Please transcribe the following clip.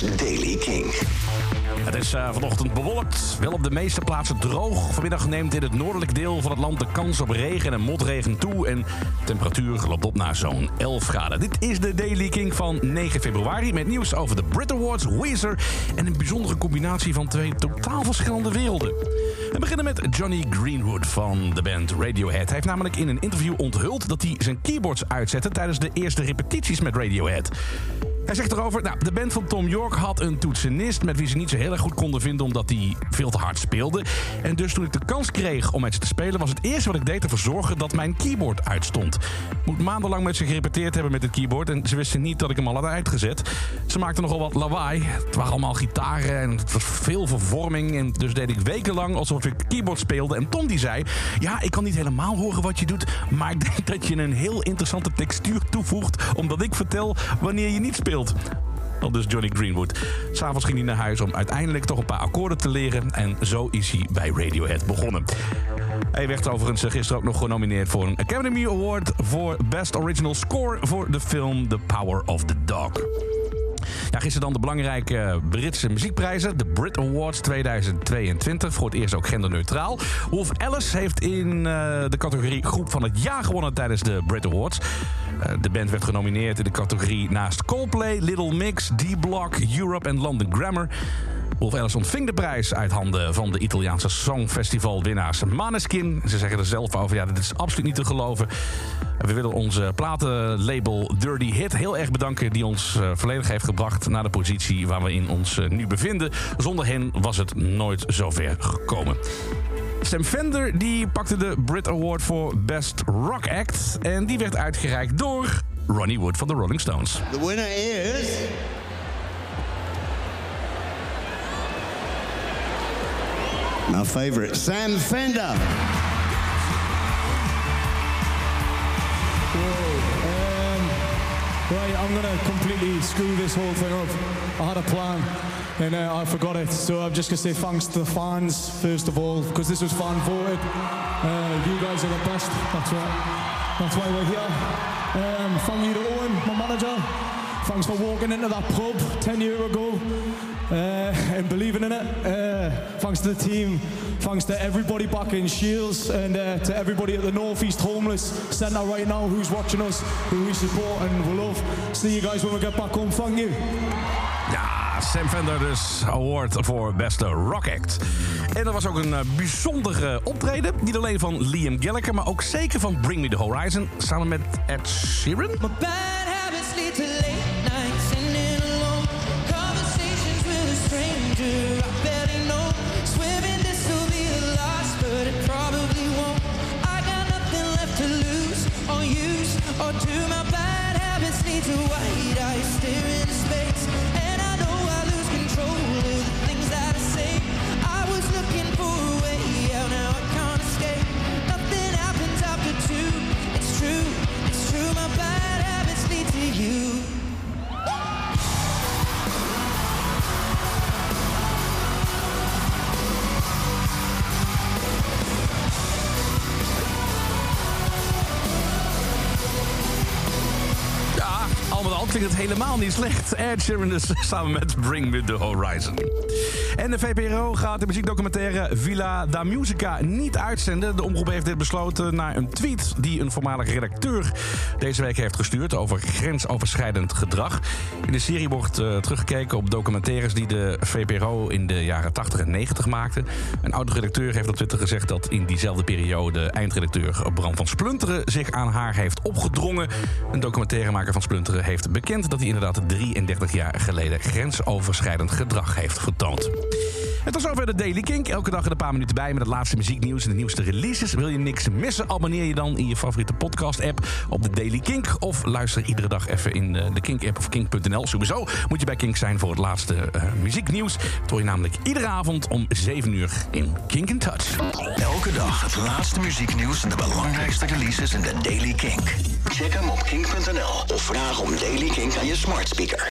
Daily King. Het is uh, vanochtend bewolkt, wel op de meeste plaatsen droog. Vanmiddag neemt in het noordelijk deel van het land de kans op regen en motregen toe. En de temperatuur loopt op naar zo'n 11 graden. Dit is de Daily King van 9 februari met nieuws over de Brit Awards, Weezer... en een bijzondere combinatie van twee totaal verschillende werelden. We beginnen met Johnny Greenwood van de band Radiohead. Hij heeft namelijk in een interview onthuld dat hij zijn keyboards uitzette... tijdens de eerste repetities met Radiohead. Hij zegt erover, nou, de band van Tom York had een toetsenist... met wie ze niet zo heel erg goed konden vinden omdat hij veel te hard speelde. En dus toen ik de kans kreeg om met ze te spelen... was het eerste wat ik deed ervoor zorgen dat mijn keyboard uitstond. Moet maandenlang met ze gerepeteerd hebben met het keyboard... en ze wisten niet dat ik hem al had uitgezet. Ze maakten nogal wat lawaai. Het waren allemaal gitaren en het was veel vervorming... en dus deed ik wekenlang alsof ik keyboard speelde. En Tom die zei, ja, ik kan niet helemaal horen wat je doet... maar ik denk dat je een heel interessante textuur toevoegt... omdat ik vertel wanneer je niet speelt speelt. Al dus Johnny Greenwood. S'avonds ging hij naar huis om uiteindelijk toch een paar akkoorden te leren. En zo is hij bij Radiohead begonnen. Hij werd overigens gisteren ook nog genomineerd voor een Academy Award voor Best Original Score voor de film The Power of the Dog. Ja, gisteren dan de belangrijke Britse muziekprijzen. De Brit Awards 2022. Voor het eerst ook genderneutraal. Wolf Alice heeft in uh, de categorie groep van het jaar gewonnen tijdens de Brit Awards. Uh, de band werd genomineerd in de categorie naast Coldplay, Little Mix, D-Block, Europe en London Grammar. Wolf Alice ontving de prijs uit handen van de Italiaanse Songfestival-winnaars Maneskin. Ze zeggen er zelf over, ja, dit is absoluut niet te geloven. We willen onze platenlabel Dirty Hit heel erg bedanken... die ons uh, volledig heeft gebracht naar de positie waar we in ons uh, nu bevinden. Zonder hen was het nooit zover gekomen. Sam Fender die pakte de Brit Award voor Best Rock Act. En die werd uitgereikt door Ronnie Wood van de Rolling Stones. The winner is... My favorite, Sam Fender. Right, I'm gonna completely screw this whole thing up. I had a plan and uh, I forgot it. So I'm just gonna say thanks to the fans first of all, because this was fan voted. Uh, you guys are the best. That's why. That's why we're here. Um, thank you to Owen, my manager. Thanks for walking into that pub 10 years ago uh, and believing in it. Uh, thanks to the team. Thanks to everybody back in Shields and uh, to everybody at the Northeast Homeless Centre right now who's watching us, who we support and we love. See you guys when we get back home. Thank you. Ja, Sam Fender dus award voor beste rock act. En er was ook een uh, bijzondere optreden. Niet alleen van Liam Gallagher, maar ook zeker van Bring Me The Horizon. Samen met Ed Sheeran. Ja, al klinkt het helemaal niet slecht. Ed Sheeran dus samen met Bring Me The Horizon. En de VPRO gaat de muziekdocumentaire Villa da Musica niet uitzenden. De omroep heeft dit besloten na een tweet die een voormalige redacteur deze week heeft gestuurd over grensoverschrijdend gedrag. In de serie wordt uh, teruggekeken op documentaires die de VPRO in de jaren 80 en 90 maakte. Een oude redacteur heeft op Twitter gezegd dat in diezelfde periode eindredacteur Bram van Splunteren zich aan haar heeft opgedrongen. Een documentairemaker van Splunteren heeft bekend dat hij inderdaad 33 jaar geleden grensoverschrijdend gedrag heeft vertoond. Het was over de Daily Kink. Elke dag er een paar minuten bij met het laatste muzieknieuws en de nieuwste releases. Wil je niks missen? Abonneer je dan in je favoriete podcast-app op de Daily Kink. Of luister iedere dag even in de Kink-app of kink.nl. Sowieso moet je bij Kink zijn voor het laatste uh, muzieknieuws. Dat hoor je namelijk iedere avond om 7 uur in Kink in Touch. Elke dag het laatste muzieknieuws en de belangrijkste releases in de Daily Kink. Check hem op kink.nl of vraag om Daily Kink aan je smart speaker.